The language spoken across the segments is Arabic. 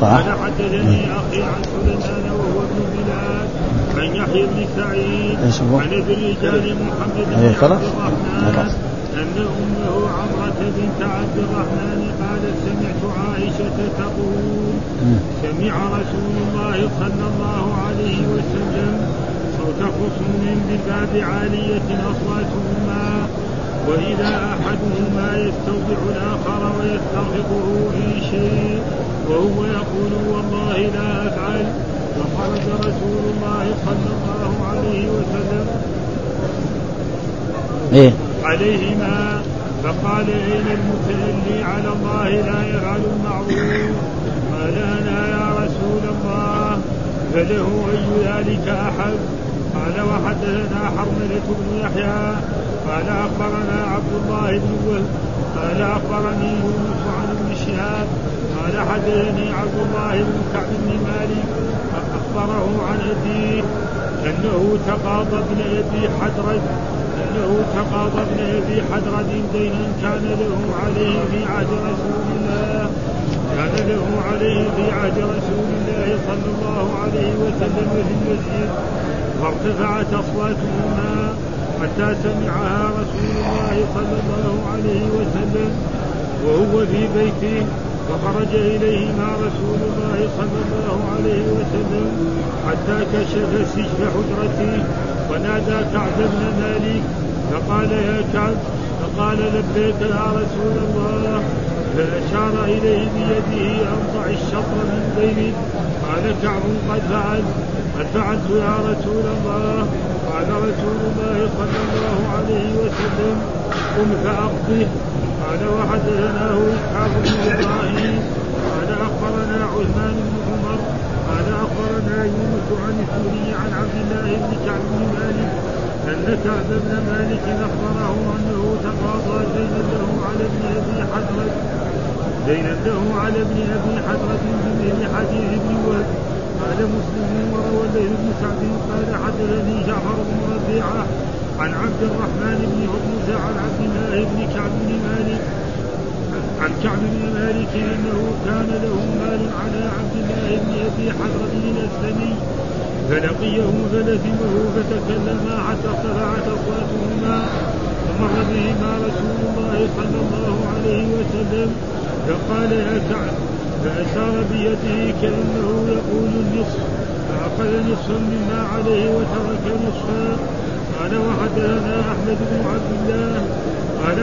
قال حدثني أخي عن سليمان وهو ابن بلال. عن يحيى بن سعيد. عن ابن رجال محمد بن عبد الرحمن. أن أمه عمرة بنت عبد الرحمن قالت سمعت عائشة تقول سمع رسول الله صلى الله عليه وسلم صوت خصوم بالباب عالية أصواتهما. وإذا أحدهما يستوضع الآخر ويستغفره في شيء وهو يقول والله لا أفعل. فخرج رسول الله صلى الله عليه وسلم إيه؟ عليهما فقال أين المتألي على الله لا يفعل المعروف. قال أنا يا رسول الله فله أي ذلك أحد؟ قال وحدثنا حرملة بن يحيى. قال أخبرنا عبد الله بن وهب قال أخبرني يونس عن ابن شهاب قال حدثني عبد الله بن كعب بن مالك اخبره عن أبيه أنه تقاضى ابن أبي حدرد أنه تقاضى ابن أبي حدرد دينا كان له عليه في عهد رسول الله كان له عليه في عهد رسول الله صلى الله عليه وسلم في المسجد فارتفعت أصواتهما حتى سمعها رسول الله صلى الله عليه وسلم وهو في بيته فخرج إليهما رسول الله صلى الله عليه وسلم حتى كشف سجف حجرته ونادى كعب بن مالك فقال يا كعب فقال لبيك يا رسول الله فأشار إليه بيده أن ضع الشطر من بينك قال كعب قد فعلت قد فعلت يا رسول الله. قال رسول الله صلى الله عليه وسلم قم فأقضه قال وحدثناه إسحاق بن إبراهيم. قال أخبرنا عثمان بن عمر. قال أخبرنا يونس عن الثوري عن عبد الله بن كعب بن مالك أن كعب بن مالك أخبره أنه تقاضى دينا له على ابن أبي حضرة دينا له على ابن أبي حضرة بمثل حديث ابن وهب. قال مسلم وروى الليل بن سعد قال حدثني جعفر بن ربيعة عن عبد الرحمن بن هرمز عن عبد الله بن كعب بن مالك عن كعب بن مالك أنه كان له مال على عبد الله بن أبي حضرة الأسلمي فلقيه فلزمه فتكلما حتى ارتفعت اصواتهما فمر بهما رسول الله صلى الله عليه وسلم فقال يا كعب فأشار بيده كأنه يقول النصف فأخذ نصفا مما عليه وترك نصفا قال وحدثنا أحمد بن عبد الله. قال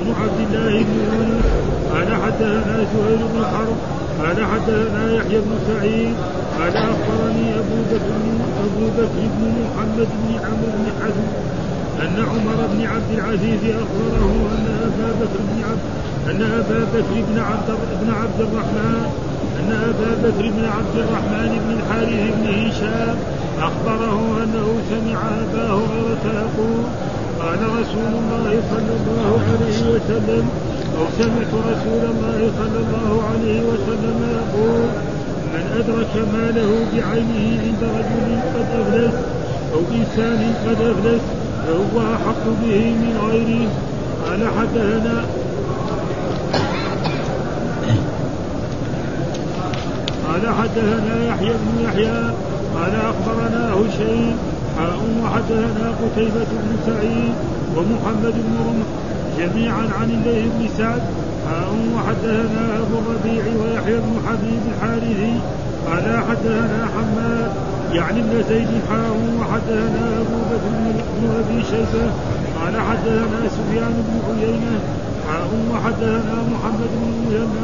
بن عبد الله بن يونس. قال حدثنا زهير بن حرب. قال حدثنا يحيى بن سعيد. قال أخبرني أبو بكر أبو بكر بن محمد بن عمرو بن حزم أن عمر بن عبد العزيز أخبره أن أبا بكر بن عبد أن أبا بكر بن عبد بن عبد الرحمن أن أبا بكر بن عبد الرحمن بن الحارث بن هشام أخبره أنه سمع أبا هريرة يقول قال رسول الله صلى الله عليه وسلم أو سمعت رسول الله صلى الله عليه وسلم يقول من أدرك ماله بعينه عند رجل قد أفلس أو إنسان قد أفلس فهو أحق به من غيره. قال حدثنا قال حدثنا يحيى بن يحيى قال أخبرنا هشيم حاء وحدثنا قتيبة بن سعيد ومحمد بن رمح جميعا عن الليث بن سعد. حاء وحدثنا أبو الربيع ويحيى بن حبيب الحارثي. قال حدثنا حماد يعني ابن زيد. حاء وحدثنا أبو بكر بن أبي شيبة. قال حدثنا سفيان بن عيينة. حاء وحدثنا محمد بن المثنى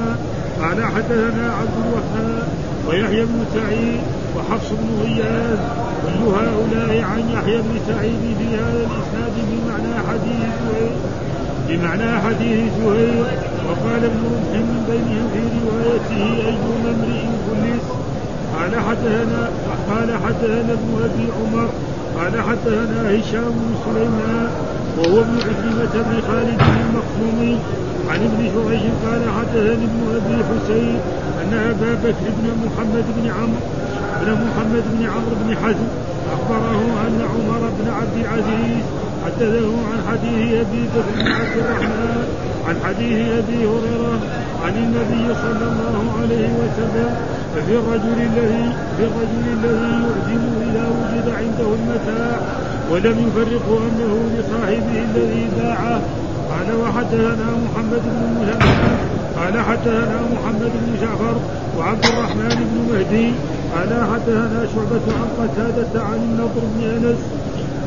قال حدثنا عبد الوهاب ويحيى بن سعيد وحفص بن غياث كل هؤلاء عن يحيى بن سعيد في هذا الإسناد بمعنى حديث زهير. بمعنى حديث زهير. وقال ابن رمح من بينهم في روايته ايما امرئ كلس قال حدثنا قال حدثنا ابن أبي عمر. قال حدثنا هشام بن سليمان وهو ابن عكرمة بن خالد المخزومي عن ابن جريج قال حدثني ابن أبي حسين أن أبا بكر بن محمد بن عمرو بن محمد بن عمرو بن حزم أخبره أن عمر بن عبد العزيز حدثه عن حديث أبي بكر بن عبد الرحمن عن حديث أبي هريرة عن النبي صلى الله عليه وسلم ففي الرجل الذي في الرجل الذي يعزم إذا وجد عنده المتاع ولم يفرقه أنه لصاحبه الذي باعه قال وحدثنا محمد بن مسلم قال حدثنا محمد بن جعفر وعبد الرحمن بن مهدي. قال حدثنا شعبة عن قتادة عن النضر بن أنس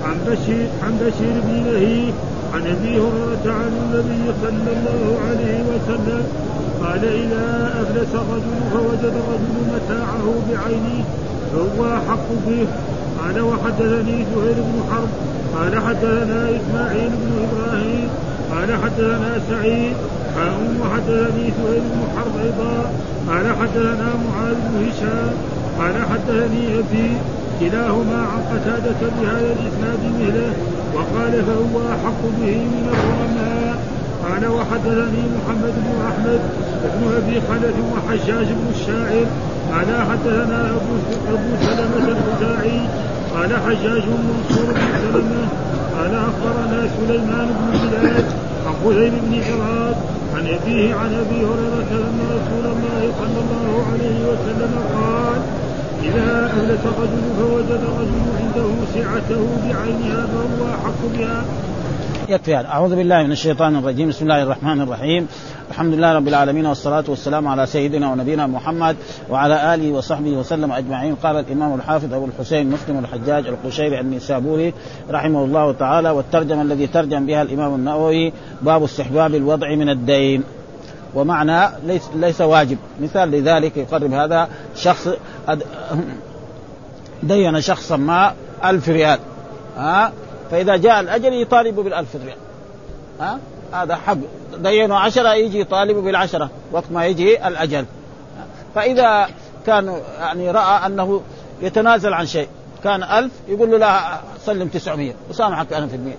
عن بشير عن بشير بن لهيب عن أبي هريرة عن النبي صلى الله عليه وسلم. قال إذا أفلس الرجل فوجد الرجل متاعه بعينه فهو أحق به. قال وحدثني زهير بن حرب. قال حدثنا إسماعيل بن إبراهيم قال حدثنا سعيد حاء وحدثني سهيل بن حرب أيضا قال حدثنا معاذ بن هشام قال حدثني أبي كلاهما عن قتادة بهذا الإسناد مثله وقال فهو أحق به من العلماء قال وحدثني محمد بن أحمد بن أبي خلف وحجاج بن الشاعر قال حدثنا أبو أبو سلمة الخزاعي قال حجاج منصور بن سلمة قال أخبرنا سليمان بن بلال عن خزيم بن عراق عن أبيه عن أبي هريرة أن رسول الله صلى الله عليه وسلم قال إذا أفلس الرجل فوجد الرجل عنده سعته بعينها فهو أحق بها يكفي هذا أعوذ بالله من الشيطان الرجيم. بسم الله الرحمن الرحيم. الحمد لله رب العالمين والصلاة والسلام على سيدنا ونبينا محمد وعلى آله وصحبه وسلم أجمعين. قال الإمام الحافظ أبو الحسين مسلم الحجاج القشيري النسابوري رحمه الله تعالى والترجمة الذي ترجم بها الإمام النووي باب استحباب الوضع من الدين. ومعنى ليس ليس واجب. مثال لذلك يقرب هذا شخص دين شخصا ما ألف ريال. ها؟ فإذا جاء الأجل يطالب بالألف ريال. ها؟ هذا حق. دينوا عشرة يجي يطالب بالعشرة. وقت ما يجي الأجل. فإذا كان يعني رأى أنه يتنازل عن شيء كان ألف يقول له لا سلم 900 وسامحك أنا في المية.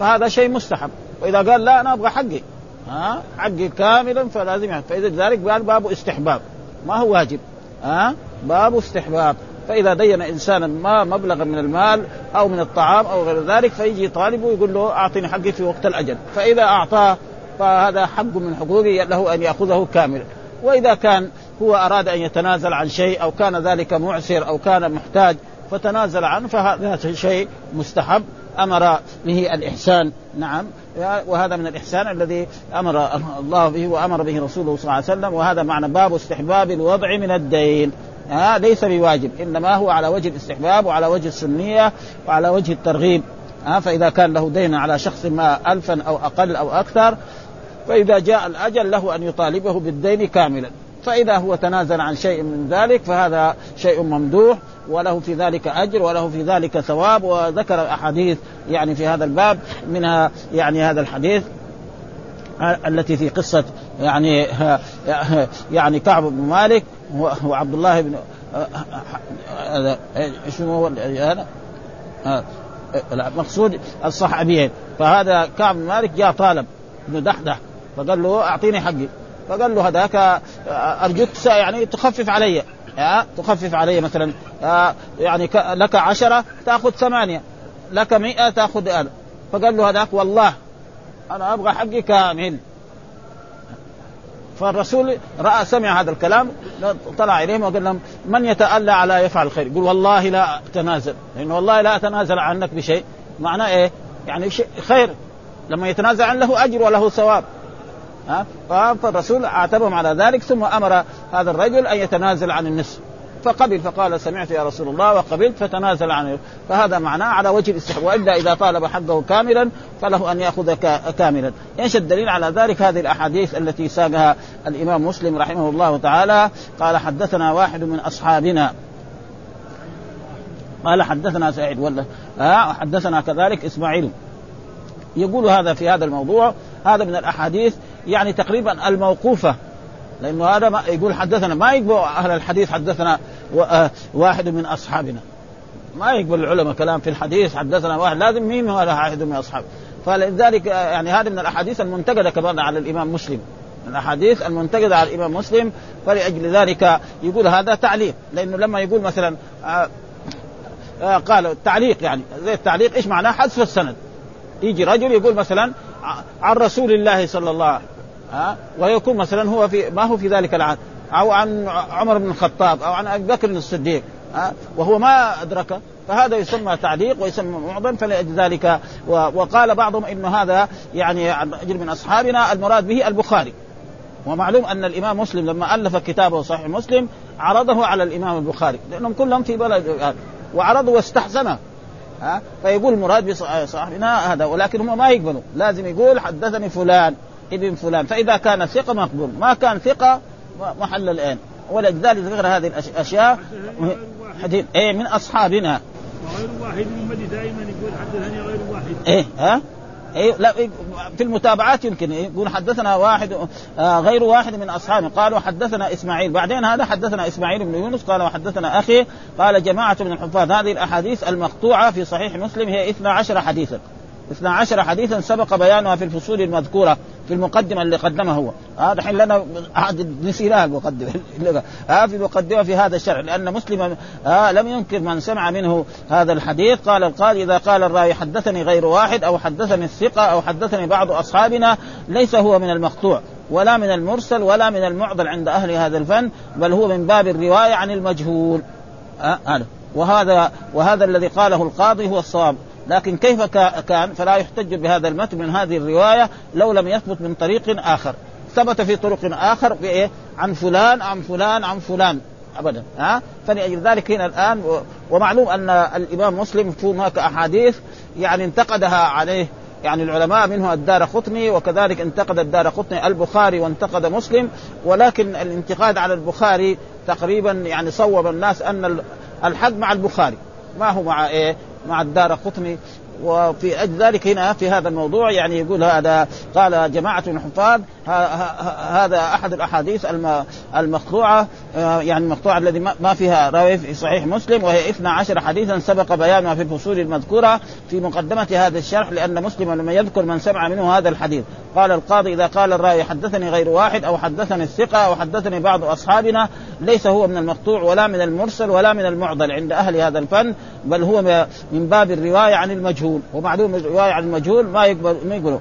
فهذا شيء مستحب. وإذا قال لا أنا أبغى حقي. ها؟ حقي كاملا فلازم يعني فإذا ذلك قال باب استحباب. ما هو واجب؟ ها؟ باب استحباب. فإذا دين إنسانا ما مبلغا من المال أو من الطعام أو غير ذلك فيجي يطالبه ويقول له اعطني حقي في وقت الأجل. فإذا أعطاه فهذا حق من حقوقه له أن يأخذه كاملا وإذا كان هو أراد أن يتنازل عن شيء أو كان ذلك معسر أو كان محتاج فتنازل عنه فهذا شيء مستحب. أمر به الإحسان. نعم. وهذا من الإحسان الذي أمر الله به وأمر به رسوله صلى الله عليه وسلم. وهذا معنى باب استحباب الوضع من الدين. ها ليس بواجب إنما هو على وجه الاستحباب وعلى وجه السنية وعلى وجه الترغيب. ها فإذا كان له دين على شخص ما الفا أو أقل أو أكثر فإذا جاء الأجل له أن يطالبه بالدين كاملا. فإذا هو تنازل عن شيء من ذلك فهذا شيء ممدوح وله في ذلك أجر وله في ذلك ثواب وذكر أحاديث يعني في هذا الباب منها يعني هذا الحديث التي في قصة يعني يعني كعب بن مالك وعبد الله بن إيش هو هذا؟ المقصود الصحابيين فهذا كعب بن مالك جاء طالب ابن دحدح فقال له أعطيني حقي. فقال له هذاك أرجوك يعني تخفف علي. تخفف علي مثلا يعني لك عشرة تأخذ ثمانية لك مئة تأخذ ألف. فقال له هذاك والله أنا أبغى حقي كامل. فالرسول رأى سمع هذا الكلام طلع إليهم وقال لهم من يتألى على يفعل الخير؟ يقول والله لا أتنازل. لأنه والله لا أتنازل عنك بشيء. معناه إيه؟ يعني شيء خير. لما يتنازل عن له أجر وله ثواب. ها؟ فالرسول عاتبهم على ذلك ثم أمر هذا الرجل أن يتنازل عن النصف. فقبل فقال سمعت يا رسول الله وقبلت فتنازل عنه. فهذا معناه على وجه الاستحباب. وإلا إذا طالب حقه كاملا فله أن يأخذ كاملا. إيش الدليل على ذلك؟ هذه الأحاديث التي ساقها الإمام مسلم رحمه الله تعالى. قال حدثنا واحد من أصحابنا. قال حدثنا سعيد ولا آه حدثنا كذلك إسماعيل. يقول هذا في هذا الموضوع. هذا من الأحاديث يعني تقريبا الموقوفة لأنه هذا ما يقول حدثنا ما يقبل أهل الحديث حدثنا آه، واحد من أصحابنا. ما يقبل العلماء كلام في الحديث حدثنا واحد لازم مين هو واحد من اصحابه فلذلك آه، يعني هذه من الأحاديث المنتقدة كمان على الإمام مسلم. الأحاديث المنتقدة على الإمام مسلم فلأجل ذلك يقول هذا تعليق. لأنه لما يقول مثلا آه آه قال التعليق يعني زي التعليق إيش معناه؟ حذف السند. يجي رجل يقول مثلا عن رسول الله صلى الله عليه وسلم. ها؟ ويكون مثلا هو في ما هو في ذلك العهد. أو عن عمر بن الخطاب أو عن أبي بكر الصديق ها؟ وهو ما ادركه فهذا يسمى تعليق ويسمى معظم فلذلك وقال بعضهم إن هذا يعني رجل من أصحابنا المراد به البخاري. ومعلوم أن الإمام مسلم لما ألف كتابه صحيح مسلم عرضه على الإمام البخاري لأنهم كلهم في بلد وعرضه واستحسنه ها؟ فيقول المراد بصاحبنا هذا ولكن هم ما يقبلوا. لازم يقول حدثني فلان. ابن فلان. فإذا كان ثقة مقبول. ما كان ثقة محل الآن. ولذلك ذكر هذه الاشياء حديث. إيه من أصحابنا. وغير واحد من دائما يقول حدثني غير واحد. إيه ها؟ إيه لا في المتابعات يمكن يقول حدثنا واحد آه غير واحد من اصحابه قالوا حدثنا إسماعيل. بعدين هذا حدثنا إسماعيل بن يونس. قال وحدثنا أخي. قال جماعة من الحفاظ. هذه الأحاديث المقطوعة في صحيح مسلم. هي 12 حديثا. 12 حديثا سبق بيانها في الفصول المذكورة في المقدمة اللي قدمها هو. هذا الحين لنا نسيناها المقدمه ها في المقدمه في هذا الشرع لأن مسلم آه لم ينكر من سمع منه هذا الحديث. قال القاضي إذا قال الراوي حدثني غير واحد أو حدثني الثقة أو حدثني بعض أصحابنا ليس هو من المقطوع ولا من المرسل ولا من المعضل عند أهل هذا الفن بل هو من باب الرواية عن المجهول. هذا. آه وهذا وهذا الذي قاله القاضي هو الصواب. لكن كيف كان؟ فلا يحتج بهذا المتن من هذه الرواية لو لم يثبت من طريق آخر. ثبت في طرق آخر بايه عن فلان عن فلان عن فلان. ابدا. ها؟ فلأجل ذلك هنا الآن ومعلوم أن الإمام مسلم هناك أحاديث يعني انتقدها عليه يعني العلماء منه الدار قطني وكذلك انتقد الدار قطني البخاري وانتقد مسلم ولكن الانتقاد على البخاري تقريبا يعني صوب الناس أن الحق مع البخاري. ما هو مع إيه؟ مع الدار قطني وفي أجل ذلك هنا في هذا الموضوع يعني يقول هذا قال جماعة الحفاظ هذا أحد الأحاديث المقطوعة آه، يعني المقطوعة الذي ما فيها راوي في صحيح مسلم وهي 12 حديثا سبق بيانها في الفصول المذكورة في مقدمة هذا الشرح لأن مسلم لما يذكر من سمع منه هذا الحديث. قال القاضي إذا قال الراوي حدثني غير واحد أو حدثني الثقة أو حدثني بعض أصحابنا ليس هو من المقطوع ولا من المرسل ولا من المعضل عند أهل هذا الفن بل هو من باب الرواية عن المجهول. ومعلوم الرواية عن المجهول ما يقبل ما يقبله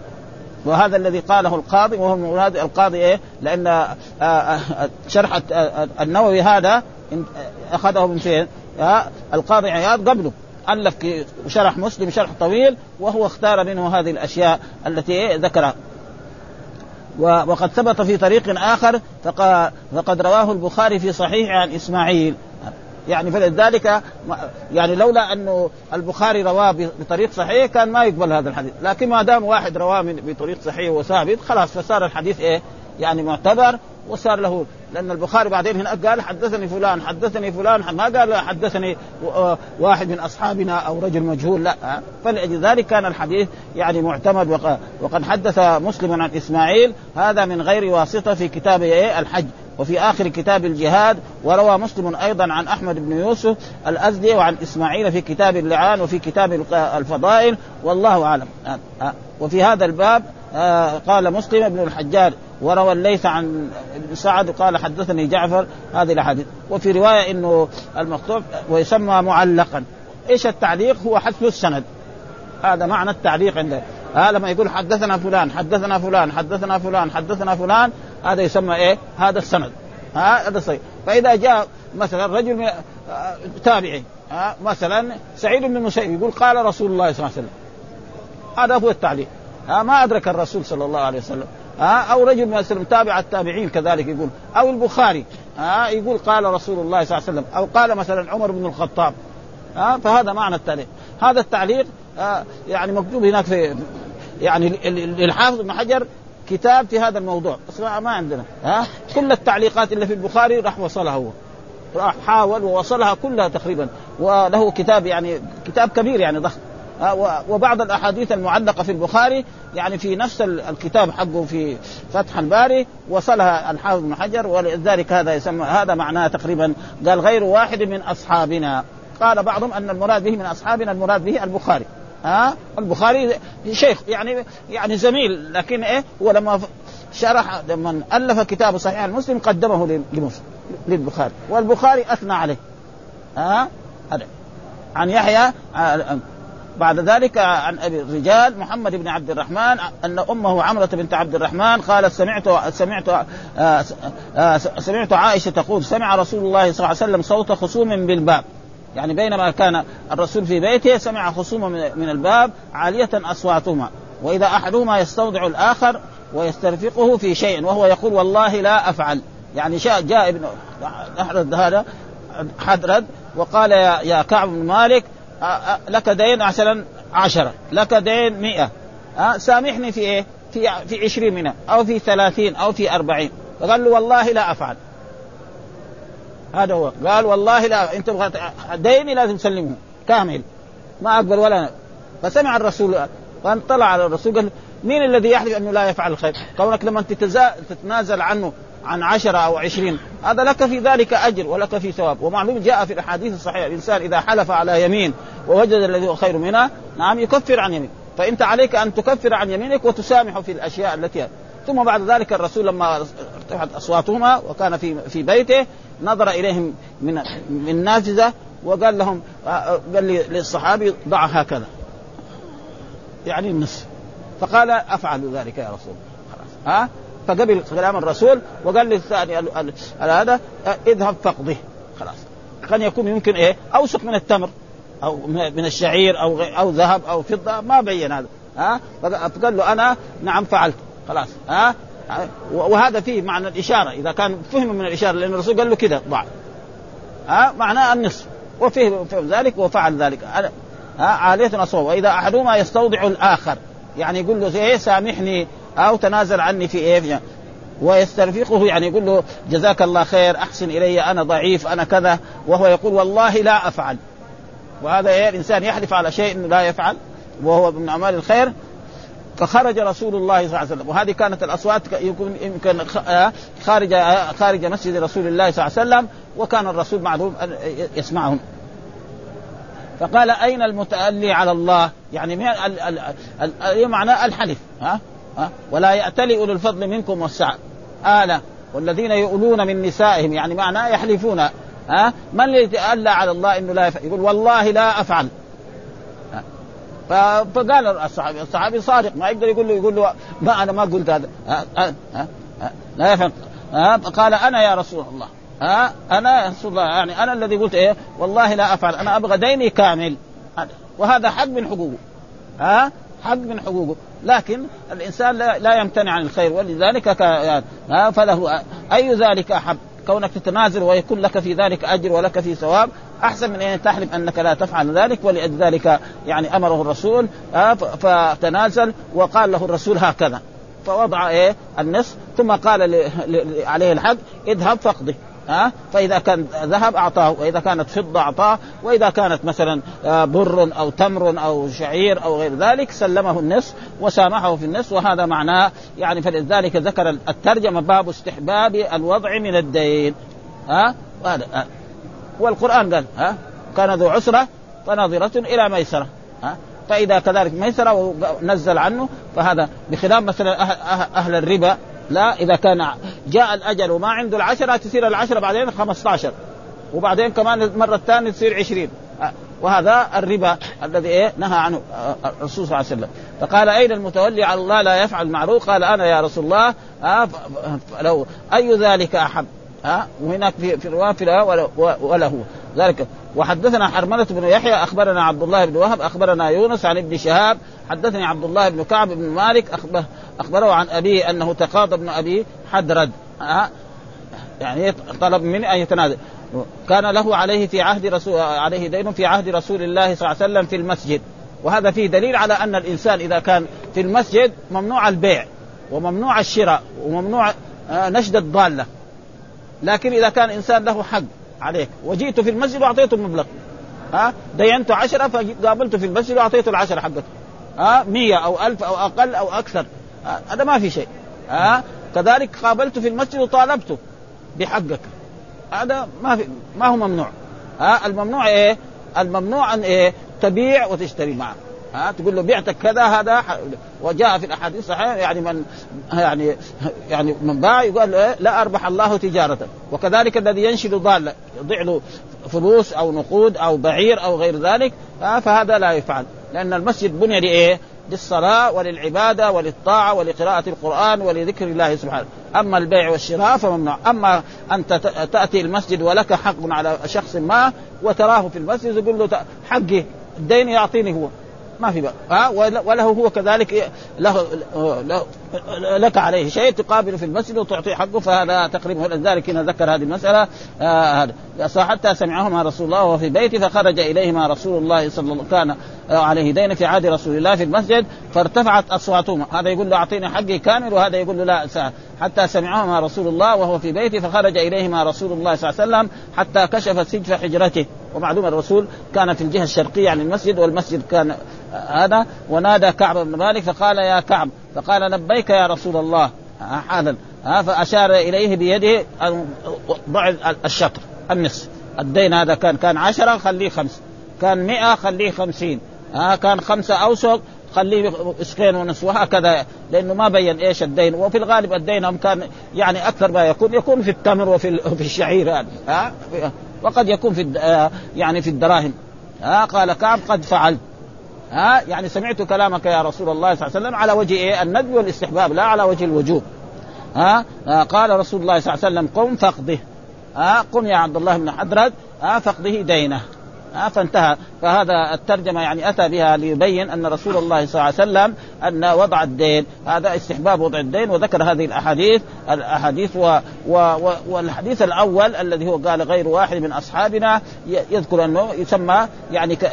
وهذا الذي قاله القاضي وهو مراد القاضي إيه؟ لأن آه، آه، شرح آه، النووي هذا أخذه من فين؟ القاضي عياض قبله ألف شرح مسلم شرح طويل وهو اختار منه هذه الأشياء التي إيه؟ ذكرها وقد ثبت في طريق آخر فقد رواه البخاري في صحيح عن إسماعيل يعني فلذلك يعني لولا انه البخاري رواه بطريق صحيح كان ما يقبل هذا الحديث، لكن ما دام واحد رواه بطريق صحيح وثابت خلاص فصار الحديث إيه؟ يعني معتبر وصار له لأن البخاري بعدين هناك قال حدثني فلان حدثني فلان ما قال حدثني واحد من أصحابنا أو رجل مجهول لا فلأجل ذلك كان الحديث يعني معتمد وقد حدث مسلم عن إسماعيل هذا من غير واسطة في كتاب إيه؟ الحج وفي آخر كتاب الجهاد وروى مسلم أيضا عن أحمد بن يوسف الأزدي وعن إسماعيل في كتاب اللعان وفي كتاب الفضائل والله أعلم. وفي هذا الباب آه، قال مسلم بن الحجاج وروى الليث عن ابن سعد قال حدثني جعفر هذه الأحاديث. وفي رواية إنه المقطوع ويسمى معلقا. إيش التعليق؟ هو حذف السند. هذا معنى التعليق عنده. هذا لما يقول حدثنا فلان حدثنا فلان حدثنا فلان حدثنا فلان. هذا يسمى إيه؟ هذا السند. هذا صحيح. فإذا جاء مثلا رجل تابعي ها مثلا سعيد بن المسيب يقول قال رسول الله صلى الله عليه وسلم. هذا هو التعليق. ها ما أدرك الرسول صلى الله عليه وسلم. أو رجل مثلا تابع التابعين كذلك يقول. أو البخاري ها؟ يقول قال رسول الله صلى الله عليه وسلم أو قال مثلا عمر بن الخطاب ها؟ فهذا معنى التعليق. هذا التعليق يعني مكتوب هناك في يعني للحافظ ابن حجر كتاب في هذا الموضوع. بس ما عندنا ها؟ كل التعليقات اللي في البخاري راح وصلها هو. راح حاول ووصلها كلها تقريبا. وله كتاب يعني كتاب كبير يعني ضخم. وبعض الأحاديث المعلقة في البخاري يعني في نفس الكتاب حقه في فتح الباري وصلها الحافظ بن حجر ولذلك هذا يسمى هذا معناه تقريبا قال غير واحد من أصحابنا. قال بعضهم أن المراد به من أصحابنا المراد به البخاري. ها البخاري شيخ يعني يعني زميل لكن إيه؟ هو لما شرح لما ألف كتاب صحيح المسلم قدمه للبخاري والبخاري أثنى عليه. ها هذا. عن يحيى بعد ذلك عن أبي الرجال محمد بن عبد الرحمن أن أمه عمرة بنت عبد الرحمن قالت سمعت سمعت آه، آه، سمعت عائشة تقول سمع رسول الله صلى الله عليه وسلم صوت خصوم بالباب. يعني بينما كان الرسول في بيته سمع خصوم من الباب عالية أصواتهما. وإذا أحدهما يستوضع الآخر ويسترفقه في شيء وهو يقول والله لا أفعل. يعني شاء جاء ابن هذا حدرد وقال يا كعب بن مالك لك دين مثلا عشرة لك دين مئة. أه سامحني في إيه؟ في في عشرين منها أو في ثلاثين أو في أربعين. فقال له والله لا أفعل. هذا هو. قال والله لا انت ديني لازم تسلمه كامل. ما أقبل ولا فسمع الرسول فانطلع على الرسول قال مين الذي يحلف أنه لا يفعل الخير؟ كونك لما تتنازل عنه عن عشرة أو عشرين. هذا لك في ذلك أجر ولك في ثواب. ومعلوم جاء في الأحاديث الصحيحة الإنسان إذا حلف على يمين ووجد الذي هو خير منها نعم يكفر عن يمين فأنت عليك أن تكفر عن يمينك وتسامح في الأشياء التي ثم بعد ذلك الرسول لما ارتفعت أصواتهما وكان في في بيته نظر إليهم من من نافذة وقال لهم قال للصحابي ضع هكذا. يعني النصف. فقال أفعل ذلك يا رسول خلاص. ها؟ فقبل كلام الرسول وقال للثاني هذا اذهب فقضه خلاص. كان يكون يمكن إيه؟ اوسق من التمر أو من الشعير أو أو ذهب أو فضة ما بين هذا. ها؟ فقال له أنا نعم فعلت. خلاص. ها؟ وهذا فيه معنى الإشارة. إذا كان فهم من الإشارة لأن الرسول قال له كذا ضع. ها؟ معناه النصف. وفهم ذلك وفعل ذلك. ها؟ عالية أصوب وإذا أحدهما يستوضع الآخر يعني يقول له إيه؟ سامحني. أو تنازل عني في إيه؟ ويسترفقه يعني يقول له جزاك الله خير أحسن إلي أنا ضعيف أنا كذا وهو يقول والله لا أفعل. وهذا إيه؟ الإنسان يحلف على شيء لا يفعل وهو من أعمال الخير. فخرج رسول الله صلى الله عليه وسلم. وهذه كانت الأصوات يكون يمكن آه، خارج آه، خارج مسجد رسول الله صلى الله عليه وسلم وكان الرسول معلوم يسمعهم. فقال أين المتألي على الله؟ يعني معنى الحلف؟ ها؟ ولا يأتلي أولو الفضل منكم والسعة. آلة. والذين يؤلون من نسائهم يعني معناه يحلفون. ها؟ من يتألى على الله إنه لا يفعل؟ يقول والله لا أفعل. فقال الصحابي الصحابي صادق ما يقدر يقول له يقول له ما أنا ما قلت هذا. ها؟ لا يفهم ها؟ قال أنا يا رسول الله. ها؟ أنا يا رسول الله يعني أنا الذي قلت إيه؟ والله لا أفعل. أنا أبغى ديني كامل. وهذا حق من حقوقه. ها؟ حق من حقوقه. لكن الإنسان لا, لا يمتنع عن الخير ولذلك فله أي ذلك أحب؟ كونك تتنازل ويكون لك في ذلك أجر ولك في ثواب أحسن من أن تحلف أنك لا تفعل ذلك ولذلك يعني أمره الرسول فتنازل وقال له الرسول هكذا. فوضع إيه؟ النصف ثم قال عليه الحق اذهب فاقضي ها؟ فإذا كان ذهب أعطاه وإذا كانت فضة أعطاه وإذا كانت مثلا آه، بر أو تمر أو شعير أو غير ذلك سلمه النصف وسامحه في النصف وهذا معناه يعني فلذلك ذكر الترجمة باب استحباب الوضع من الدين. ها؟ وهذا آه. والقرآن قال ها؟ كان ذو عسرة فنظره إلى ميسرة. ها؟ فإذا كذلك ميسرة ونزل عنه فهذا بخلاف مثلا أهل الربا. لا إذا كان جاء الأجل وما عنده العشرة تصير العشرة بعدين 15 وبعدين كمان المرة الثانية تصير 20 وهذا الربا الذي إيه نهى عنه الرسول صلى الله عليه وسلم. فقال أين المتولي؟ على الله لا يفعل معروف. قال أنا يا رسول الله. لو أي ذلك احب ها وهناك في في الرواية وله ذلك. وحدثنا حرملة بن يحيى أخبرنا عبد الله بن وهب أخبرنا يونس عن ابن شهاب حدثني عبد الله بن كعب بن مالك أخبر أخبره عن أبيه أنه تقاضى ابن أبي حدرد. أه؟ يعني طلب منه أن يتنازل. كان له عليه في عهد رسول عليه دين في عهد رسول الله صلى الله عليه وسلم في المسجد. وهذا فيه دليل على أن الإنسان إذا كان في المسجد ممنوع البيع وممنوع الشراء وممنوع آه، نشد الضالة. لكن إذا كان إنسان له حق عليك. وجئت في المسجد واعطيته المبلغ. ها؟ دينته عشرة فقابلته في المسجد واعطيته العشرة حقته ها؟ مية أو ألف أو أقل أو أكثر. هذا ما في شيء. ها؟ كذلك قابلته في المسجد وطالبته بحقك. هذا ما في ما هو ممنوع. ها؟ الممنوع إيه؟ الممنوع أن إيه؟ تبيع وتشتري معه. ها؟ تقول له بعتك كذا هذا وجاء في الأحاديث الصحيحه يعني من يعني يعني من باع يقول له لا أربح الله تجارته وكذلك الذي ينشد ضال يضيع له فلوس أو نقود أو بعير أو غير ذلك فهذا لا يفعل. لأن المسجد بني لإيه؟ للصلاة وللعبادة وللطاعة ولقراءة القرآن ولذكر الله سبحانه أما البيع والشراء فممنوع. أما أنت تأتي المسجد ولك حق على شخص ما وتراه في المسجد يقول له حقي الدين يعطيني هو. ما في بقى. ها؟ وله هو كذلك له, له لك عليه شيء تقابله في المسجد وتعطيه حقه فهذا تقريبا ذلك هنا ذكر هذه المسألة. آه هذا. حتى سمعهما رسول الله وهو في بيته فخرج إليهما رسول الله صلى الله عليه وسلم كان عليه دين في عهد رسول الله في المسجد فارتفعت أصواتهما. هذا يقول له أعطيني حقي كامل وهذا يقول له لا ساعة. حتى سمعهما رسول الله وهو في بيته فخرج إليهما رسول الله صلى الله عليه وسلم حتى كشف سجف حجرته. ومعلوم الرسول كان في الجهة الشرقية عن المسجد والمسجد كان هذا ونادى كعب بن مالك فقال يا كعب فقال لبيك يا رسول الله حالا فأشار إليه بيده ضع الشطر النصف. الدين هذا كان كان عشرة خليه خمس كان مئة خليه خمسين ها كان خمسة أوسق خليه اسقين ونصف وهكذا لأنه ما بين إيش الدين. وفي الغالب الدين هم كان يعني أكثر ما يكون يكون في التمر وفي في الشعير هذا ها؟ وقد يكون في يعني في الدراهم. ها؟ قال كعب قد فعلت. ها؟ يعني سمعت كلامك يا رسول الله صلى الله عليه وسلم على وجه إيه؟ الندب والاستحباب لا على وجه الوجوب. ها؟ قال رسول الله صلى الله عليه وسلم قم فاقضه. ها؟ قم يا عبد الله بن حضرت ها فاقضه دينه. فانتهى. فهذا الترجمة يعني أتى بها ليبين أن رسول الله صلى الله عليه وسلم أن وضع الدين هذا استحباب وضع الدين وذكر هذه الأحاديث الأحاديث و و و والحديث الأول الذي هو قال غير واحد من أصحابنا يذكر أنه يسمى يعني ك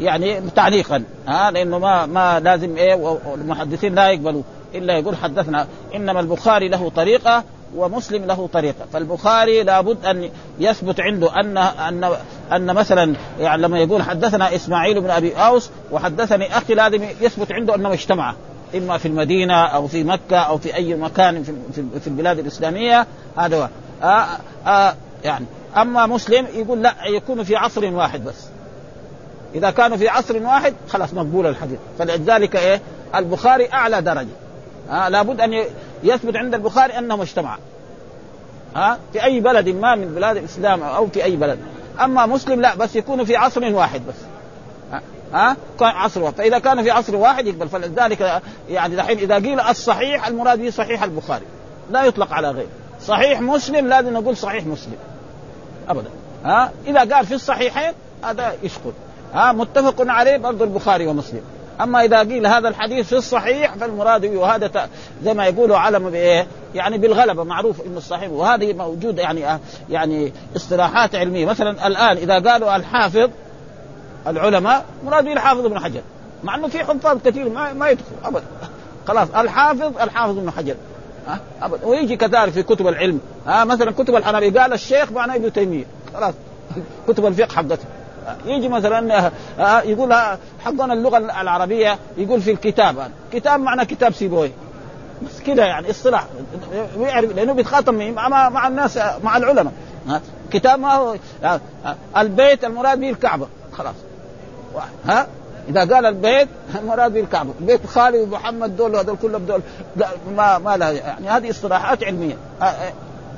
يعني تعليقا ها لأنه ما ما لازم إيه والمحدثين لا يقبلوا إلا يقول حدثنا. إنما البخاري له طريقة ومسلم له طريقة. فالبخاري لابد أن يثبت عنده أن أن أن مثلا يعني لما يقول حدثنا إسماعيل بن أبي أوس وحدثني أخي لازم يثبت عنده انه اجتمع إما في المدينة أو في مكة أو في أي مكان في في البلاد الإسلامية. هذا هو. آآ آآ يعني أما مسلم يقول لا يكون في عصر واحد بس. إذا كانوا في عصر واحد خلاص مقبول الحديث. فلذلك إيه؟ البخاري أعلى درجة. آه لابد أن يثبت عند البخاري أنهم اجتمعا ها؟ في أي بلد ما من بلاد الإسلام أو في أي بلد. أما مسلم لا بس يكون في عصر واحد بس. ها؟ عصر واحد. فإذا كان في عصر واحد يقبل. فلذلك يعني دحين إذا قيل الصحيح المراد به صحيح البخاري. لا يطلق على غيره. صحيح مسلم لازم نقول صحيح مسلم. ابدا. ها؟ إذا قال في الصحيحين هذا يشكل. ها؟ متفق عليه برضه البخاري ومسلم. أما إذا قيل هذا الحديث في الصحيح فالمراد به وهذا زي ما يقولوا علم بإيه؟ يعني بالغلبة معروف إنه الصحيح. وهذه موجود يعني يعني اصطلاحات علمية. مثلا الآن إذا قالوا الحافظ العلماء مراد به الحافظ ابن حجر. مع إنه في حفاظ كثير ما, ما يدخل ابدا. خلاص الحافظ الحافظ ابن حجر. ها ابدا. ويجي كذلك في كتب العلم. ها مثلا كتب الحنابلة. قال الشيخ معناه ابن تيمية. خلاص كتب الفقه حقته. يجي مثلا آه، يقول حقنا اللغة العربية يقول في الكتاب. كتاب معنى كتاب سيبوي بس كده يعني اصطلاح. ويعرف لأنه بيتخاطب مع مع الناس مع العلماء. كتاب ما هو البيت المراد به الكعبة. خلاص. ها؟ إذا قال البيت المراد به الكعبة. بيت خالد ومحمد دول وهذول كلهم دول. ما ما لا يعني هذه اصطلاحات علمية.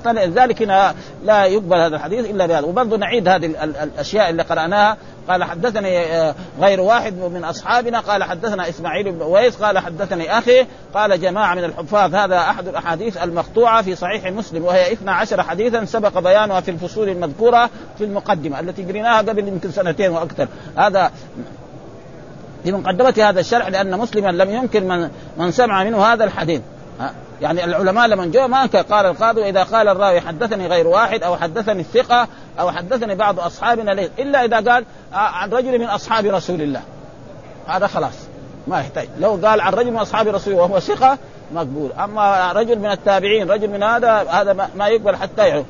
فلذلك هنا لا يقبل هذا الحديث إلا بهذا. وبرضه نعيد هذه الأشياء اللي قرأناها. قال حدثني آه، غير واحد من أصحابنا. قال حدثنا إسماعيل بن أويس. قال حدثني أخي. قال جماعة من الحفاظ هذا أحد الأحاديث المقطوعة في صحيح مسلم وهي 12 حديثا سبق بيانها في الفصول المذكورة في المقدمة التي قريناها قبل يمكن سنتين وأكثر. هذا في مقدمة هذا الشرح لأن مسلما لم يمكن من من سمع منه هذا الحديث. يعني العلماء لما جو ما قال القاضي إذا قال الراوي حدثني غير واحد أو حدثني الثقة أو حدثني بعض أصحابنا ليه إلا إذا قال آه، عن رجل من أصحاب رسول الله. هذا خلاص. ما يحتاج. لو قال عن رجل من أصحاب رسول الله وهو ثقة مقبول. أما رجل من التابعين رجل من هذا هذا ما يقبل حتى يعرف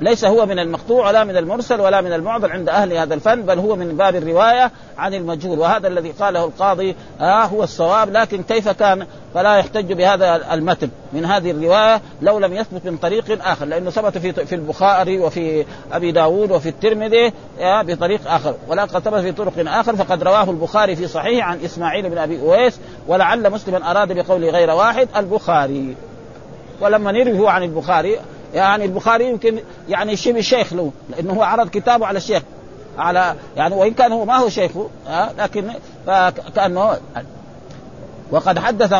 ليس هو من المقطوع ولا من المرسل ولا من المعضل عند أهل هذا الفن بل هو من باب الرواية عن المجهول. وهذا الذي قاله القاضي آه هو الصواب لكن كيف كان؟ فلا يحتج بهذا المتن من هذه الرواية لو لم يثبت من طريق آخر لأنه ثبت في في البخاري وفي أبي داود وفي الترمذي آه بطريق آخر. ولا ثبت في طرق آخر فقد رواه البخاري في صحيح عن إسماعيل بن أبي أويس ولعل مسلما أراد بقوله غير واحد البخاري. ولما نروي عن البخاري يعني البخاري يمكن يعني شبه شيخ له لأنه هو عرض كتابه على الشيخ. على يعني وإن كان هو ما هو شيخه ها لكن كانه وقد حدث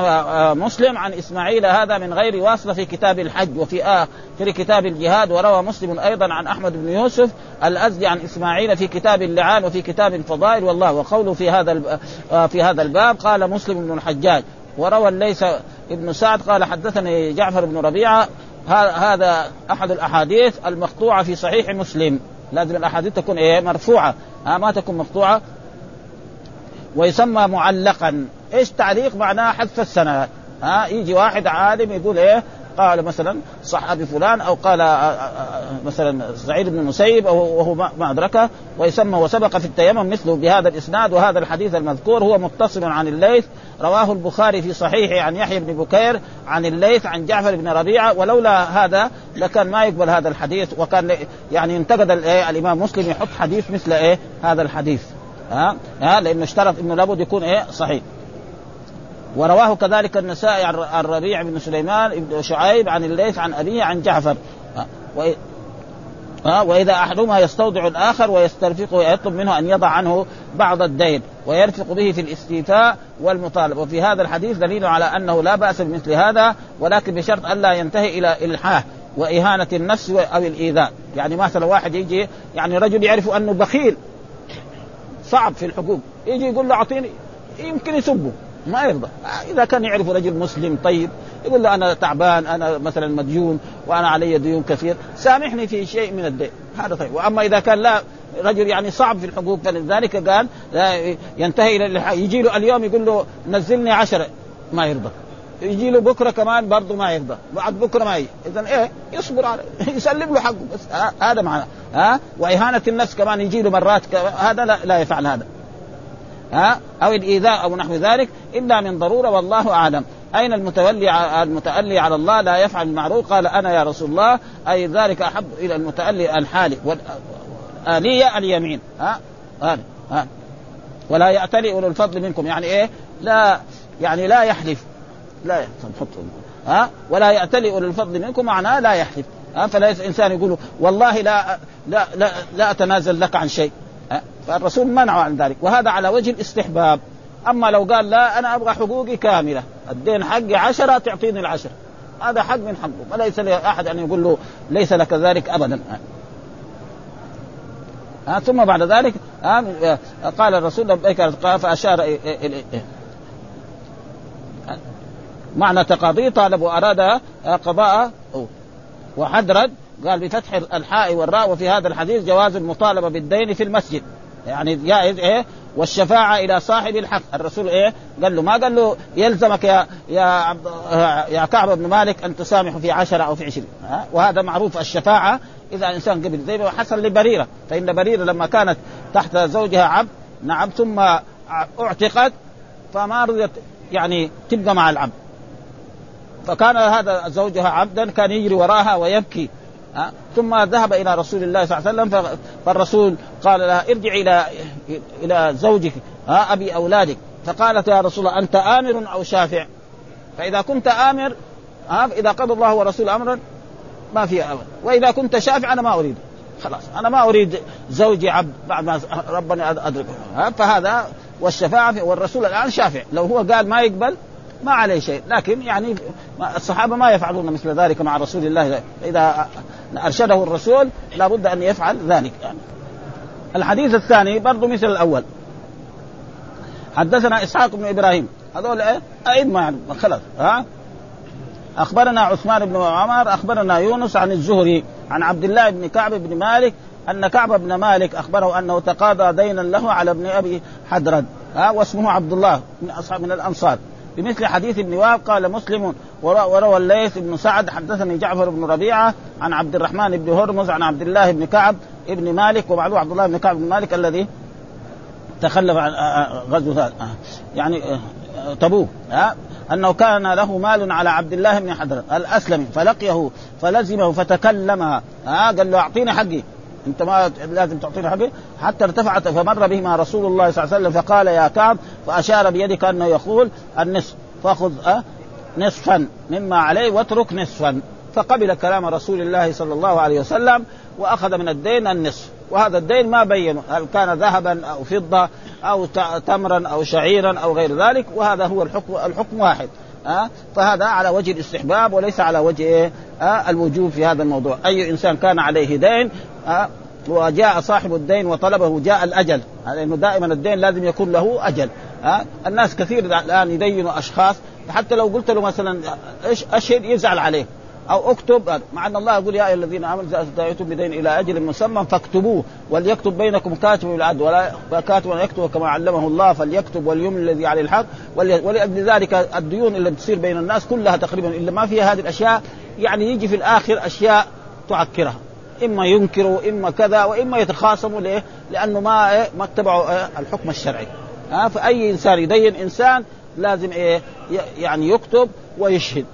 مسلم عن إسماعيل هذا من غير واسطة في كتاب الحج وفي اخر كتاب الجهاد وروى مسلم أيضا عن أحمد بن يوسف الأزدي عن إسماعيل في كتاب اللعان وفي كتاب الفضائل والله وقوله في هذا في هذا الباب قال مسلم بن الحجاج. وروى الليث ابن سعد قال حدثني جعفر بن ربيعة هذا أحد الأحاديث المقطوعة في صحيح مسلم. لازم الأحاديث تكون إيه؟ مرفوعة. ما تكون مقطوعة. ويسمى معلقا. إيش تعليق معناه حذف السند؟ ها يجي واحد عالم يقول إيه؟ قال مثلا صحابي فلان أو قال آه، آه، آه، مثلا سعيد بن المسيب وهو ما أدركه ويسمى وسبق في التيمم مثله بهذا الإسناد وهذا الحديث المذكور هو متصل عن الليث رواه البخاري في صحيحه عن يحيى بن بكير عن الليث عن جعفر بن ربيعة ولولا هذا لكان ما يقبل هذا الحديث وكان يعني ينتقد الإمام مسلم يحط حديث مثل إيه هذا الحديث. ها؟ ها؟ لأنه اشترط إنه لابد يكون إيه صحيح. ورواه كذلك النسائي عن الربيع بن سليمان بن شعيب عن الليث عن أبيه عن جعفر. ها وإذا أحدهما يستودع الآخر ويسترفقه ويطلب منه أن يضع عنه بعض الدين ويرفق به في الاستيفاء والمطالبة. وفي هذا الحديث دليل على أنه لا بأس بمثل هذا ولكن بشرط ألا ينتهي إلى إلحاه وإهانة النفس أو الإيذاء. يعني مثلا واحد يجي يعني رجل يعرف أنه بخيل صعب في الحقوق يجي يقول له أعطيني يمكن يسبه. ما يرضى. إذا كان يعرف رجل مسلم طيب يقول له أنا تعبان أنا مثلا مديون وأنا علي ديون كثير سامحني في شيء من الدين. هذا طيب. وأما إذا كان لا رجل يعني صعب في الحقوق فلذلك قال ينتهي إلى يجي له اليوم يقول له نزلني عشرة ما يرضى. يجي له بكرة كمان برضه ما يرضى. بعد بكرة ما يجي. اذا إيه؟ يصبر على يسلم له حقه بس. هذا معنى. ها؟ وإهانة النفس كمان يجي له مرات هذا لا, لا يفعل هذا. ها؟ أو الإيذاء أو نحو ذلك إلا من ضرورة والله أعلم. أين المتولي المتألي على الله لا يفعل المعروف؟ قال أنا يا رسول الله أي ذلك أحب إلى المتألي الحالي والآلية اليمين. ها؟ ها, ها. ولا يأتلي أولو الفضل منكم. يعني إيه؟ لا يعني لا يحلف. لا نحط ها؟ ولا يأتلي أولو الفضل منكم معناه لا يحلف. ها؟ فلا إنسان يقول والله لا لا لا, لا أتنازل لك عن شيء. فالرسول منعه عن ذلك. وهذا على وجه الاستحباب. أما لو قال لا أنا أبغى حقوقي كاملة. الدين حقي عشرة تعطيني العشرة هذا حق من حقه. وليس لأحد أن يقول له ليس لك ذلك ابدا. ها؟ ثم بعد ذلك قال الرسول لبيك فأشار معنى تقاضي طالب وأراد قضاء وحدرد قال بفتح الحاء والراء وفي هذا الحديث جواز المطالبة بالدين في المسجد. يعني جائز إيه؟ والشفاعة إلى صاحب الحق. الرسول إيه؟ قال له ما قال له يلزمك يا يا عبد يا كعب بن مالك أن تسامح في عشرة أو في عشرين. ها؟ وهذا معروف الشفاعة إذا إنسان قبل زي ما حصل لبريرة. فإن بريرة لما كانت تحت زوجها عبد نعم ثم اعتقد فما رضيت يعني تبقى مع العبد. فكان هذا زوجها عبدا كان يجري وراها ويبكي. ها؟ ثم ذهب إلى رسول الله صلى الله عليه وسلم فالرسول قال لها ارجعي إلى إلى زوجك ها أبي أولادك. فقالت يا رسول الله أنت آمر أو شافع؟ فإذا كنت آمر ها إذا قضى الله ورسوله أمرا ما في أمر. وإذا كنت شافع أنا ما أريد. خلاص أنا ما أريد زوجي عبد بعد ما ربنا أدركه. فهذا والشفاعة والرسول الآن شافع. لو هو قال ما يقبل ما عليه شيء. لكن يعني الصحابة ما يفعلون مثل ذلك مع رسول الله. إذا أرشده الرسول لابد أن يفعل ذلك. يعني. الحديث الثاني برضه مثل الأول. حدثنا إسحاق بن إبراهيم. هذول إيه؟ أئمة يعني. خلاص. ها؟ أخبرنا عثمان بن عمر أخبرنا يونس عن الزهري عن عبد الله بن كعب بن مالك أن كعب بن مالك أخبره أنه تقاضى دينا له على ابن أبي حدرد. ها؟ واسمه عبد الله من اصحاب من الأنصار. بمثل حديث ابن قال مسلم وروى الليث بن سعد حدثني جعفر بن ربيعة عن عبد الرحمن بن هرمز عن عبد الله بن كعب ابن مالك ومعلوم عبد الله بن كعب بن مالك الذي تخلف عن غزوة يعني تبوك ها أنه كان له مال على عبد الله بن حضر الاسلمي فلقيه فلزمه فتكلم ها قال له أعطيني حقي. انت ما لازم تعطيني حقي حتى ارتفعت فمر بهما رسول الله صلى الله عليه وسلم فقال يا كعب فأشار بيده كانه يقول النصف. فخذ أه؟ نصفا مما عليه واترك نصفا. فقبل كلام رسول الله صلى الله عليه وسلم وأخذ من الدين النصف. وهذا الدين ما بينوا هل كان ذهبا أو فضة أو تمرا أو شعيرا أو غير ذلك. وهذا هو الحكم الحكم واحد ها فهذا على وجه الاستحباب وليس على وجه إيه؟ الوجوب في هذا الموضوع. أي إنسان كان عليه دين وجاء صاحب الدين وطلبه جاء الأجل. لأنه دائما الدين لازم يكون له أجل. ها الناس كثير الآن يدينوا أشخاص. حتى لو قلت له مثلا إيش اشهد يزعل عليه. أو اكتب مع أن الله يقول يا أيها الذين آمنوا إذا استدعيتم بدين إلى أجل مسمى فاكتبوه. وليكتب بينكم كاتب بالعدل ولا كاتب أن يكتب كما علمه الله فليكتب وليمن الذي عليه الحق. ولأجل ذلك الديون اللي تصير بين الناس كلها تقريبا إلا ما فيها هذه الأشياء. يعني يجي في الآخر أشياء تعكرها. إما ينكروا اما كذا وإما يتخاصموا ليه؟ لأنه ما إيه؟ ما اتبعوا إيه؟ الحكم الشرعي. ها؟ فأي إنسان يدين إنسان لازم إيه؟ يعني يكتب ويشهد.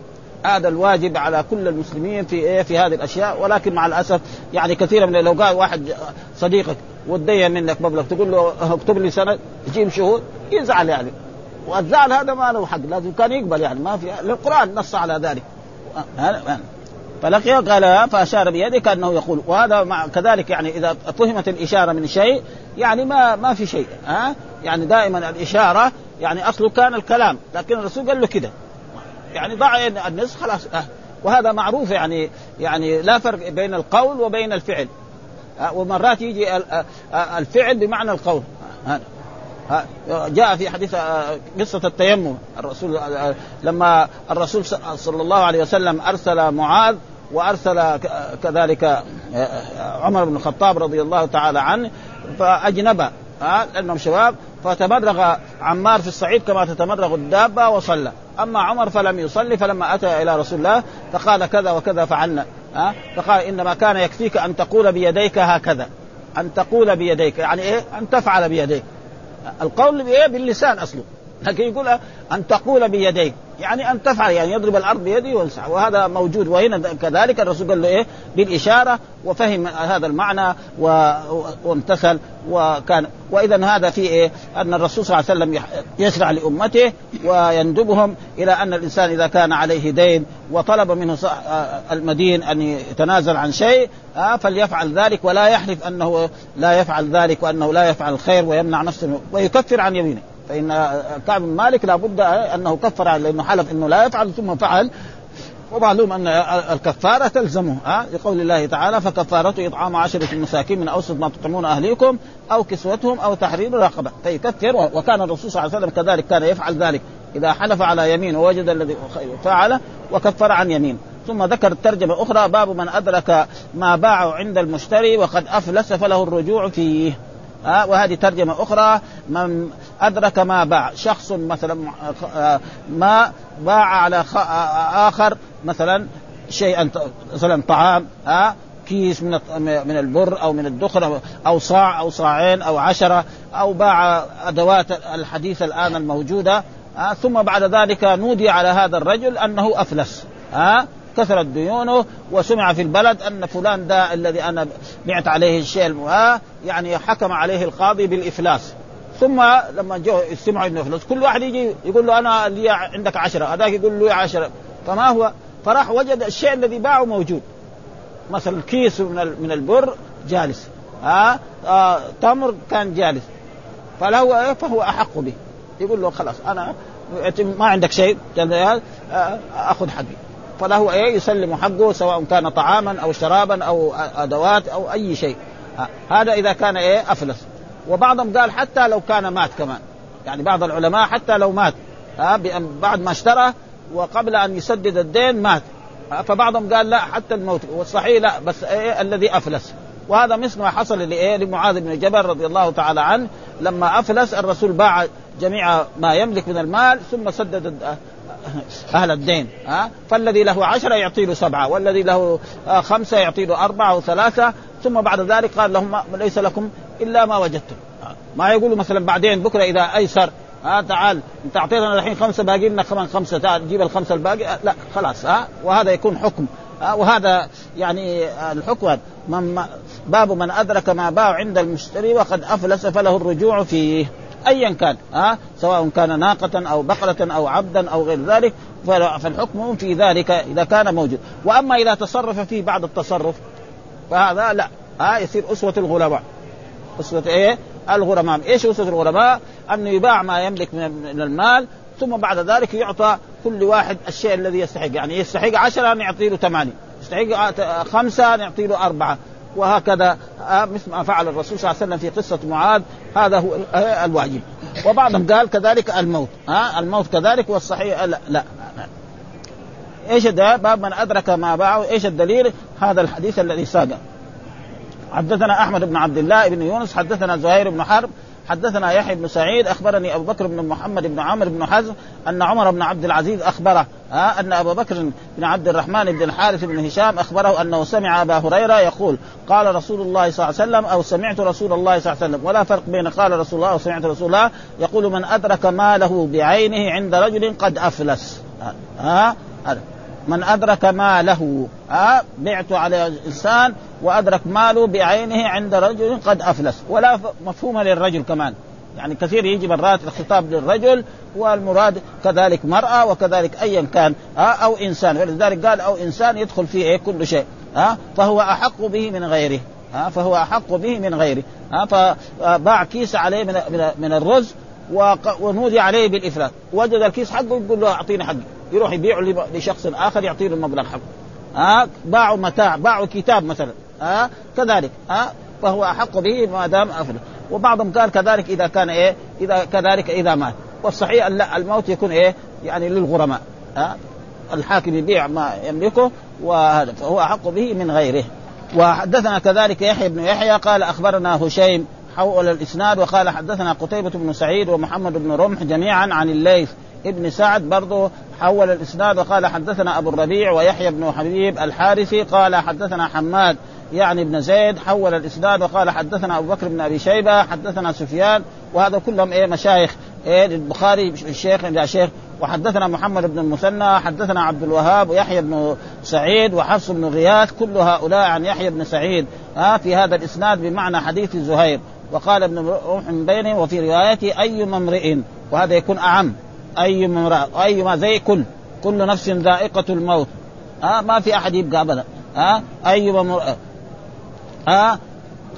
هذا الواجب على كل المسلمين في إيه؟ في هذه الأشياء. ولكن مع الأسف يعني كثيرا من لو قال واحد صديقك ودين منك مبلغ تقول له اكتب لي سند جيب شهود يزعل يعني. والزعل هذا ما له حق لازم كان يقبل يعني. ما في القرآن نص على ذلك. فلقي قال فأشار بيده كانه يقول وهذا مع كذلك يعني إذا فهمت الإشارة من شيء يعني ما ما في شيء ها؟ يعني دائما الإشارة يعني أصله كان الكلام لكن الرسول قال له كده. يعني ضع النصف خلاص أه. وهذا معروف يعني يعني لا فرق بين القول وبين الفعل. ومرات يجي الفعل بمعنى القول. جاء في حديث قصة التيمم. الرسول لما الرسول صلى الله عليه وسلم أرسل معاذ وأرسل كذلك عمر بن الخطاب رضي الله تعالى عنه فأجنب لأنهم شباب فتمرغ عمار في الصعيد كما تتمرغ الدابة وصلى. أما عمر فلم يصلي فلما أتى إلى رسول الله فقال كذا وكذا فعلنا ها فقال إنما كان يكفيك أن تقول بيديك هكذا أن تقول بيديك يعني إيه؟ أن تفعل بيديك. القول بإيه؟ باللسان أصله. لكن يقول أن تقول بيديك. يعني أن تفعل يعني يضرب الأرض بيده ويمسح وهذا موجود. وهنا كذلك الرسول قال له إيه؟ بالإشارة وفهم هذا المعنى وامتثل وكان. واذا هذا في إيه؟ أن الرسول صلى الله عليه وسلم يشرع لأمته ويندبهم إلى أن الإنسان إذا كان عليه دين وطلب منه المدين أن يتنازل عن شيء فليفعل ذلك. ولا يحلف أنه لا يفعل ذلك وأنه لا يفعل الخير ويمنع نفسه ويكفر عن يمينه. فإن كعب بن مالك لابد أنه كفر لأنه حلف إنه لا يفعل ثم فعل. ومعلوم أن الكفارة تلزمه ها؟ لقول الله تعالى فكفارته إطعام عشرة مساكين من أوسط ما تطعمون أهليكم أو كسوتهم أو تحرير رقبة. فيكفر وكان الرسول صلى الله عليه وسلم كذلك كان يفعل ذلك. إذا حلف على يمين ووجد الذي فعله وكفر عن يمين. ثم ذكر الترجمة أخرى باب من أدرك ما باعه عند المشتري وقد أفلس فله الرجوع فيه. ها وهذه ترجمة أخرى من أدرك ما باع شخص مثلا ما باع على آخر مثلا شيئا مثلا طعام ها كيس من من البر أو من الدخن أو صاع أو صاعين أو عشرة أو باع أدوات الحديثه الآن الموجودة ثم بعد ذلك نودي على هذا الرجل أنه أفلس ها. كثرت ديونه وسمع في البلد أن فلان ده الذي أنا بعت عليه الشيء المؤاه يعني حكم عليه القاضي بالإفلاس. ثم لما جو سمعوا إنه فلوس كل واحد يجي يقول له أنا لي عندك عشرة هذاك يقول له عشرة. فما هو؟ فراح وجد الشيء الذي باعه موجود. مثلا كيس من من البر جالس. ها آه تمر كان جالس. فله فهو أحق به. يقول له خلاص أنا ما عندك شيء آخذ حقي. فله إيه يسلم حقه سواء كان طعاما أو شرابا أو أدوات أو أي شيء. هذا إذا كان إيه؟ أفلس. وبعضهم قال حتى لو كان مات كمان. يعني بعض العلماء حتى لو مات بعد ما اشترى وقبل أن يسدد الدين مات. فبعضهم قال لا حتى الموت. والصحيح لا بس إيه؟ الذي أفلس. وهذا مثل ما حصل لإيه؟ لمعاذ بن جبل رضي الله تعالى عنه لما أفلس الرسول باع جميع ما يملك من المال ثم سدد أهل الدين ها؟ فالذي له عشرة يعطي له سبعة والذي له خمسة يعطي له أربعة وثلاثة ثم بعد ذلك قال لهم ليس لكم إلا ما وجدتم. ما يقولوا مثلا بعدين بكرة إذا أيسر ها تعال انت اعطيتنا الحين خمسة باقي لنا كمان خمسة تعال جيب الخمسة الباقي. لا خلاص ها؟ وهذا يكون حكم ها؟ وهذا يعني الحكم. من باب من أدرك ما باع عند المشتري وقد أفلس فله الرجوع فيه. ايا كان ها سواء كان ناقة أو بقرة أو عبدا أو غير ذلك فالحكم في ذلك إذا كان موجود. وأما إذا تصرف فيه بعد التصرف فهذا لا ها يصير أسوة الغلباء أسوة إيه؟ الغرماء. إيش أسوة الغرماء انه يباع ما يملك من المال ثم بعد ذلك يعطى كل واحد الشيء الذي يستحق. يعني يستحق عشرة نعطي له ثمانية. يستحق خمسة نعطي له أربعة. وهكذا. آه، مثل ما فعل الرسول صلى الله عليه وسلم في قصة معاذ هذا هو آه، الواجب وبعضهم قال كذلك الموت. ها الموت كذلك والصحيح لا, لا. إيش ده؟ باب من أدرك ما باعه. إيش الدليل؟ هذا الحديث الذي ساق. حدثنا أحمد بن عبد الله بن يونس حدثنا زهير بن حرب حدثنا يحيى بن سعيد أخبرني أبو بكر بن محمد بن عمرو بن حزم أن عمر بن عبد العزيز أخبره ها أن أبو بكر بن عبد الرحمن بن الحارث بن هشام أخبره أنه سمع أبا هريرة يقول قال رسول الله صلى الله عليه وسلم أو سمعت رسول الله صلى الله عليه وسلم ولا فرق بين قال رسول الله وسمعت رسول الله يقول من أدرك ماله بعينه عند رجل قد أفلس. ها, ها من أدرك ماله. ها بعت على إنسان وأدرك ماله بعينه عند رجل قد أفلس. ولا مفهوم للرجل كمان. يعني كثير يجي مرات الخطاب للرجل والمراد كذلك امرأة وكذلك أيا كان. أو إنسان. ولذلك قال أو إنسان يدخل فيه إيه؟ كل شيء. ها فهو أحق به من غيره. ها فهو أحق به من غيره. ها فباع كيس عليه من من الرز ونودي عليه بالإفلاس وجد الكيس حقه يقول له أعطيني حقي. يروح يبيعه لشخص آخر يعطيه المبلغ حقه. ها باعوا متاع باعوا كتاب مثلا. ها كذلك. ها فهو أحق به ما دام افلس وبعضهم قال كذلك إذا كان إيه اذا كذلك إذا مات. والصحيح لا الموت يكون إيه يعني للغرماء. ها الحاكم يبيع ما يملكه وهذا. فهو أحق به من غيره. وحدثنا كذلك يحيى بن يحيى قال أخبرنا هشيم حول الإسناد وقال حدثنا قتيبة بن سعيد ومحمد بن رمح جميعا عن الليث ابن سعد برضه حول الإسناد وقال حدثنا أبو الربيع ويحيى بن حبيب الحارثي قال حدثنا حماد يعني ابن زيد حول الإسناد وقال حدثنا أبو بكر بن أبي شيبة حدثنا سفيان وهذا كلهم إيه مشايخ إيه للبخاري الشيخ إلى شيخ وحدثنا محمد بن المثنى حدثنا عبد الوهاب ويحيى بن سعيد وحفص بن غياث كل هؤلاء عن يحيى بن سعيد آه في هذا الإسناد بمعنى حديث زهير وقال ابن رمح من بينهم وفي روايته أي امرئ وهذا يكون أعم. أي امرئ أي ما زي كل كل نفس ذائقة الموت. آه ما في أحد يبقى ابدا. آه أي امرئ. ها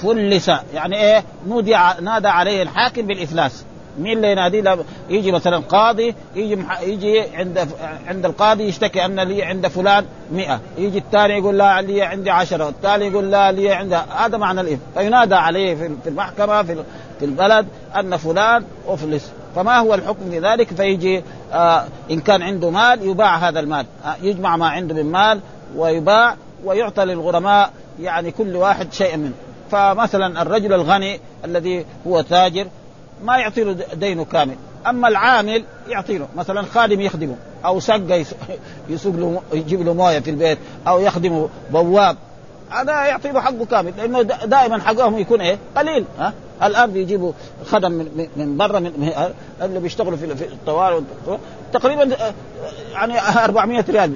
فلس. يعني إيه؟ نودي نادى عليه الحاكم بالإفلاس. مين اللي ينادي يجي مثلا قاضي يجي. يجي عند عند القاضي يشتكي أن لي عند فلان مئة. يجي الثاني يقول لا لي عندي عشرة. والثاني يقول لا لي عند هذا معنى الإثم فينادى عليه في المحكمة في البلد أن فلان أفلس. فما هو الحكم في ذلك؟ فيجي آه إن كان عنده مال يباع هذا المال. آه يجمع ما عنده من مال ويباع ويعطى للغرماء يعني كل واحد شيء منه. فمثلا الرجل الغني الذي هو تاجر ما يعطي له دينه كامل. أما العامل يعطي له. مثلا خادم يخدمه أو سقه يسوق له يجيب له موية في البيت أو يخدمه بواب. هذا يعطي له حقه كامل لأنه دائما حقهم يكون إيه؟ قليل ها؟ الآن بيجيبوا خدم من من برا من اللي بيشتغلوا في الطوارئ تقريبا يعني 400 ريال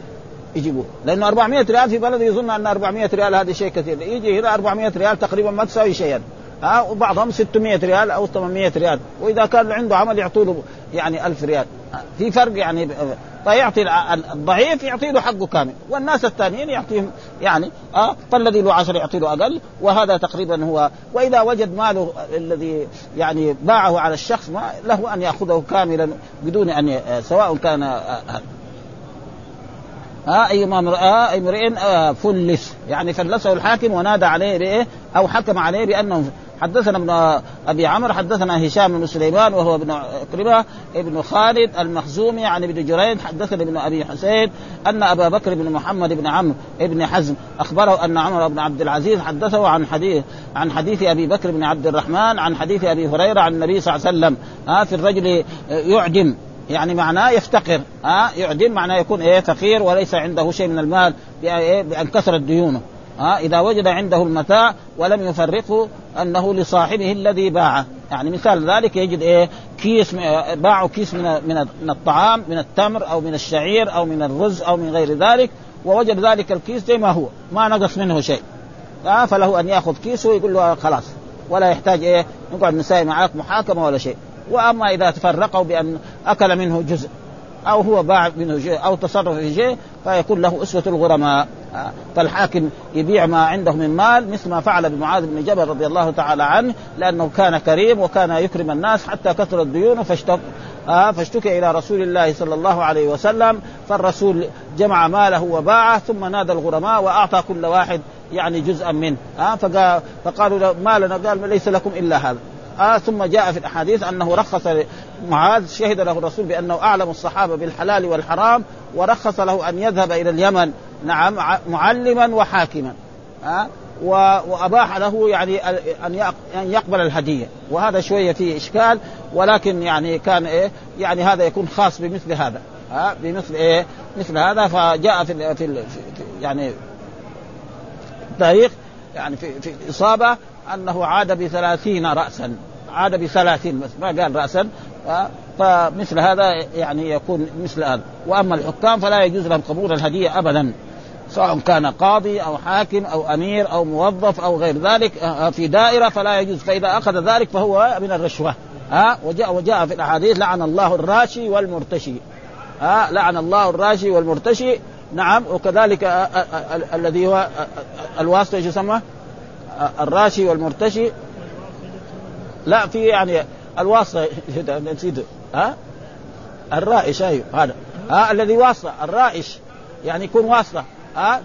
يجيبوه لأنه 400 ريال في بلد يظن أن 400 ريال هذا شيء كثير. يجي هنا 400 ريال تقريبا ما تساوي شيئا ها؟ وبعضهم 600 ريال أو 800 ريال. وإذا كان عنده عمل يعطوا له يعني 1000 ريال. في فرق يعني فيعطي الضعيف يعطي له حقه كامل والناس الثانيين يعطيهم يعني آه فالذي له 10 يعطي له أقل وهذا تقريبا هو. وإذا وجد ماله الذي يعني باعه على الشخص ما له أن يأخذه كاملا بدون أن سواء كان آه ها أي امرأة أي امرئ آه فلس. يعني فلسه الحاكم ونادى عليه بايه أو حكم عليه بأنه حدثنا ابن أبي عمرو حدثنا هشام بن سليمان وهو ابن عكرمه ابن خالد المخزومي عن ابن جريج حدثنا ابن أبي حسين أن أبا بكر بن محمد بن عمرو بن حزم أخبره أن عمر بن عبد العزيز حدثه عن حديث عن حديث أبي بكر بن عبد الرحمن عن حديث أبي هريرة عن النبي صلى الله عليه وسلم. ها في الرجل يعدم يعني معناه يفتقر. ها يعدم معناه يكون إيه فقير وليس عنده شيء من المال بأن كثرت ديونه. ها إذا وجد عنده المتاع ولم يفرقه أنه لصاحبه الذي باعه. يعني مثال ذلك يجد إيه كيس باعوا كيس من من الطعام من التمر أو من الشعير أو من الرز أو من غير ذلك ووجد ذلك الكيس زي ما هو ما نقص منه شيء. فله أن يأخذ كيسه ويقول له خلاص ولا يحتاج إيه نقعد نساوي معاك محاكمة ولا شيء. وأما إذا تفرقوا بأن أكل منه جزء أو هو باع منه شيء أو تصرف في شيء فيكون له أسوة الغرماء. فالحاكم يبيع ما عنده من مال مثل ما فعل بمعاذ بن جبل رضي الله تعالى عنه لأنه كان كريم وكان يكرم الناس حتى كثرت ديونه فاشتق آه فاشتكي إلى رسول الله صلى الله عليه وسلم فالرسول جمع ماله وباعه ثم نادى الغرماء وأعطى كل واحد يعني جزءا منه. آه فقالوا ما لنا قال ليس لكم إلا هذا. آه ثم جاء في الأحاديث أنه رخص معاذ شهد له الرسول بأنه أعلم الصحابة بالحلال والحرام ورخص له أن يذهب إلى اليمن. نعم معلما وحاكما. آه وأباح له يعني أن يقبل الهدية. وهذا شوية فيه إشكال ولكن يعني كان إيه يعني هذا يكون خاص بمثل هذا. ها آه بمثل إيه مثل هذا. فجاء في في, في يعني تاريخ يعني في في الاصابه أنه عاد بثلاثين راسا عاد بثلاثين بس ما قال راسا فمثل هذا يعني يكون مثل هذا وأما الحكام فلا يجوز لهم قبول الهدية ابدا سواء كان قاضي أو حاكم أو أمير أو موظف أو غير ذلك في دائرة فلا يجوز فإذا أخذ ذلك فهو من الرشوة ها وجاء وجاء في الأحاديث لعن الله الراشي والمرتشي ها لعن الله الراشي والمرتشي نعم وكذلك الذي هو الواسطة إيش يسمى؟ الراشي والمرتشي. لا في يعني الواسطة نسيت. ها؟ الرائش أيوه هذا. ها الذي واسطة الرائش يعني يكون واسطة. ها؟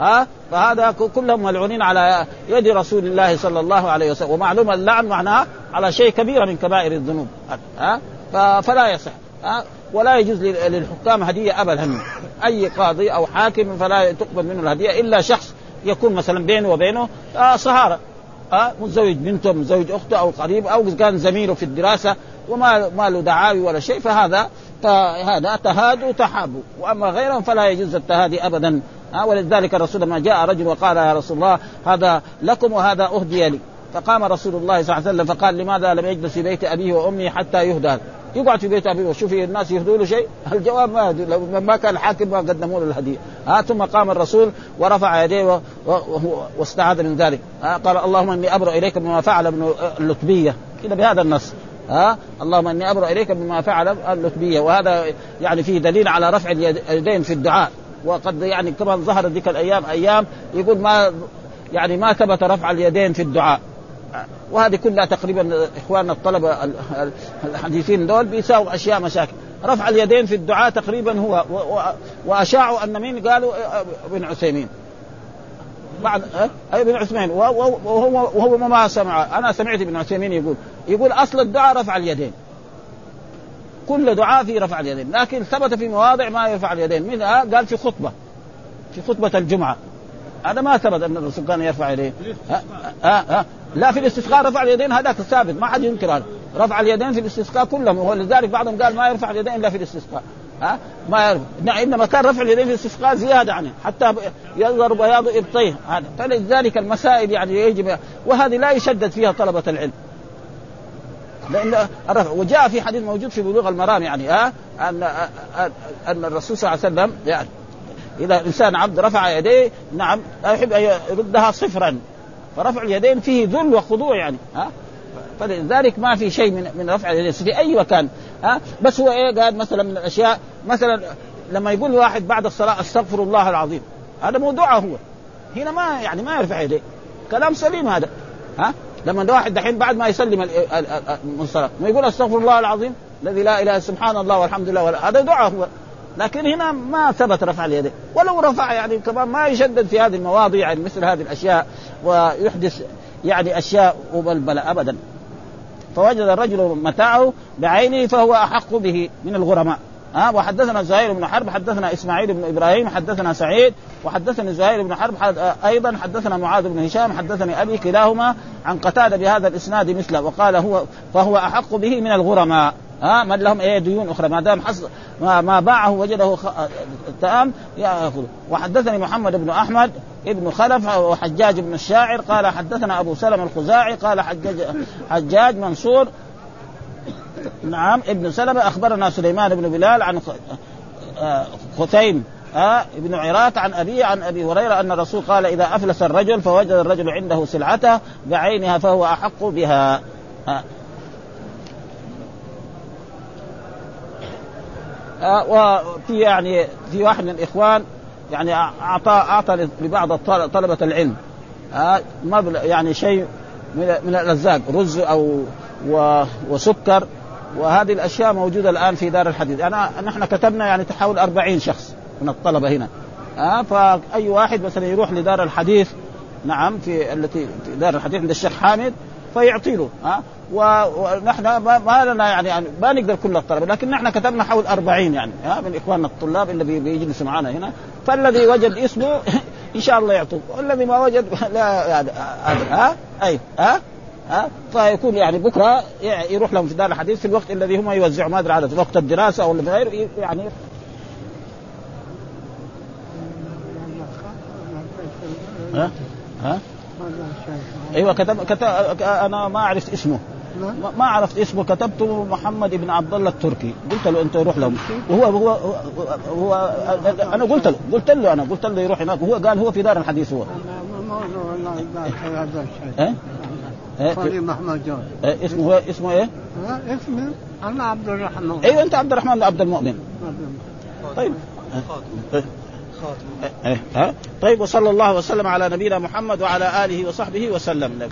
ها؟ فهذا كلهم ملعونين على يد رسول الله صلى الله عليه وسلم. ومعلوم اللعن معناه على شيء كبير من كبائر الذنوب. ها؟ فلا يصح. ها؟ ولا يجوز للحكام هدية ابدا. أي قاضي أو حاكم فلا تقبل منه الهدية إلا شخص يكون مثلا بينه وبينه آه صهاره آه متزوج بنته متزوج أخته أو قريب أو كان زميله في الدراسة وما ما له دعاوي ولا شيء فهذا فهذا تهادوا تحابوا وأما غيرهم فلا يجوز التهادي ابدا. ها ولذلك الرسول لما جاء رجل وقال يا رسول الله هذا لكم وهذا أهدي لي. فقام رسول الله صلى الله عليه وسلم فقال لماذا لم يجلس في بيت أبيه وأمه حتى يهدى؟ يقعد في بيت أبيه وشوفي الناس يهدوا له شيء؟ الجواب ما لو ما كان الحاكم ما قدموا له الهدية. ها ثم قام الرسول ورفع يديه واستعاذ من ذلك. قال اللهم إني أبرأ إليك بما فعل ابن اللتبية. كذا بهذا النص. ها اللهم إني أبرأ إليك بما فعل اللتبية. وهذا يعني فيه دليل على رفع اليدين في الدعاء. وقد يعني كمان ظهر ذيك الأيام أيام يقول ما يعني ما ثبت رفع اليدين في الدعاء. وهذه كلها تقريبا إخواننا الطلبة الحديثين دول بيساووا أشياء مشاكل. رفع اليدين في الدعاء تقريبا هو وأشاعوا أن مين؟ قالوا ابن عثيمين. بعد أي ابن عثيمين. وهو وهو ما سمع. أنا سمعت ابن عثيمين يقول يقول أصل الدعاء رفع اليدين. كل دعاء في رفع اليدين. لكن ثبت في مواضع ما يرفع اليدين. منها قال في خطبة في خطبة الجمعة. هذا ما ثبت أن الرسول كان يرفع يديه. ها ها ها. لا في الاستسقاء رفع اليدين هذاك ثابت ما حد ينكر هذا. رفع اليدين في الاستسقاء كلهم. ولذلك بعضهم قال ما يرفع اليدين إلا في الاستسقاء. ها؟ ما يعرف نعم إنما كان رفع اليدين في الاستسقاء زيادة عنه. حتى يظهر بياض إبطيه. هذا. فلذلك المسائل يعني يجب وهذه لا يشدد فيها طلبة العلم. لأن الرفع وجاء في حديث موجود في بلوغ المرام يعني ها ان أن الرسول صلى الله عليه وسلم يعني إذا إنسان عبد رفع يديه نعم لا يحب أن يردها صفرا. فرفع اليدين فيه ذل وخضوع يعني ها؟ فلذلك ما في شيء من من رفع اليدين في أي مكان ها؟ بس هو إيه؟ قال مثلا من الأشياء مثلا لما يقول واحد بعد الصلاة أستغفر الله العظيم. هذا موضوعه هو. هنا ما يعني ما يرفع يديه. كلام سليم هذا ها؟ لما واحد دحين بعد ما يسلم من الصلاة ما يقول أستغفر الله العظيم الذي لا إله سبحان الله والحمد لله هذا دعاء هو. لكن هنا ما ثبت رفع اليدين ولو رفع يعني كمان ما يشدد في هذه المواضيع يعني مثل هذه الأشياء ويحدث يعني أشياء وبلبله ابدا. فوجد الرجل متاعه بعينه فهو أحق به من الغرماء. ها وحدثنا زهير بن حرب حدثنا إسماعيل بن إبراهيم حدثنا سعيد وحدثني زهير بن حرب أيضا حدثنا معاذ بن هشام حدثني أبي كلاهما عن قتادة بهذا الإسناد مثله وقال هو فهو أحق به من الغرماء. ها من لهم إيه ديون أخرى ما دام حصل ما, ما باعه وجده تأم ياخذ وحدثني محمد بن أحمد ابن خلف وحجاج بن الشاعر قال حدثنا أبو سلمة الخزاعي قال حجاج حجاج منصور نعم ابن سلمة أخبرنا سليمان بن بلال عن خثيم آه ابن عراك عن أبي عن أبي هريرة أن الرسول قال إذا أفلس الرجل فوجد الرجل عنده سلعته بعينها فهو أحق بها. آه وفي يعني في واحد من الإخوان يعني اعطى أعطى لبعض طلبة العلم. آه مبلغ يعني شيء من الارزاق رز أو وسكر. وهذه الأشياء موجودة الآن في دار الحديث انا نحن كتبنا يعني تحول أربعين شخص من الطلبة هنا. آه فأي واحد مثلا يروح لدار الحديث نعم في التي في دار الحديث عند الشيخ حامد فيعطي له ها ونحن ما, لنا يعني ما نقدر كل الطلبه لكن نحن كتبنا حول أربعين يعني ها؟ من إخواننا الطلاب اللي بيجلسوا معنا هنا. فالذي وجد اسمه إن شاء الله يعطوه. والذي ما وجد لا يعني ها؟ أي ها؟ ها؟ فيكون يعني بكرة يروح لهم في دار الحديث في الوقت الذي هم يوزعوا ما أدري عدد وقت الدراسة أو غير يعني ها؟ ها؟ أيوه كتب, كتب أنا ما عرفت اسمه. ما عرفت اسمه. كتبت محمد بن عبد الله التركي. قلت له أنت روح له. وهو هو هو, هو أنا قلت له قلت له أنا قلت له يروح هناك. وهو قال هو في دار الحديث هو. محمد جون. إيه اسمه هو اسمه إيه؟ اسمي أنا عبد الرحمن. أيوه أنت عبد الرحمن عبد المؤمن. طيب. خاتم إيه، ها؟ طيب وصلى الله وسلم على نبينا محمد وعلى آله وصحبه وسلم.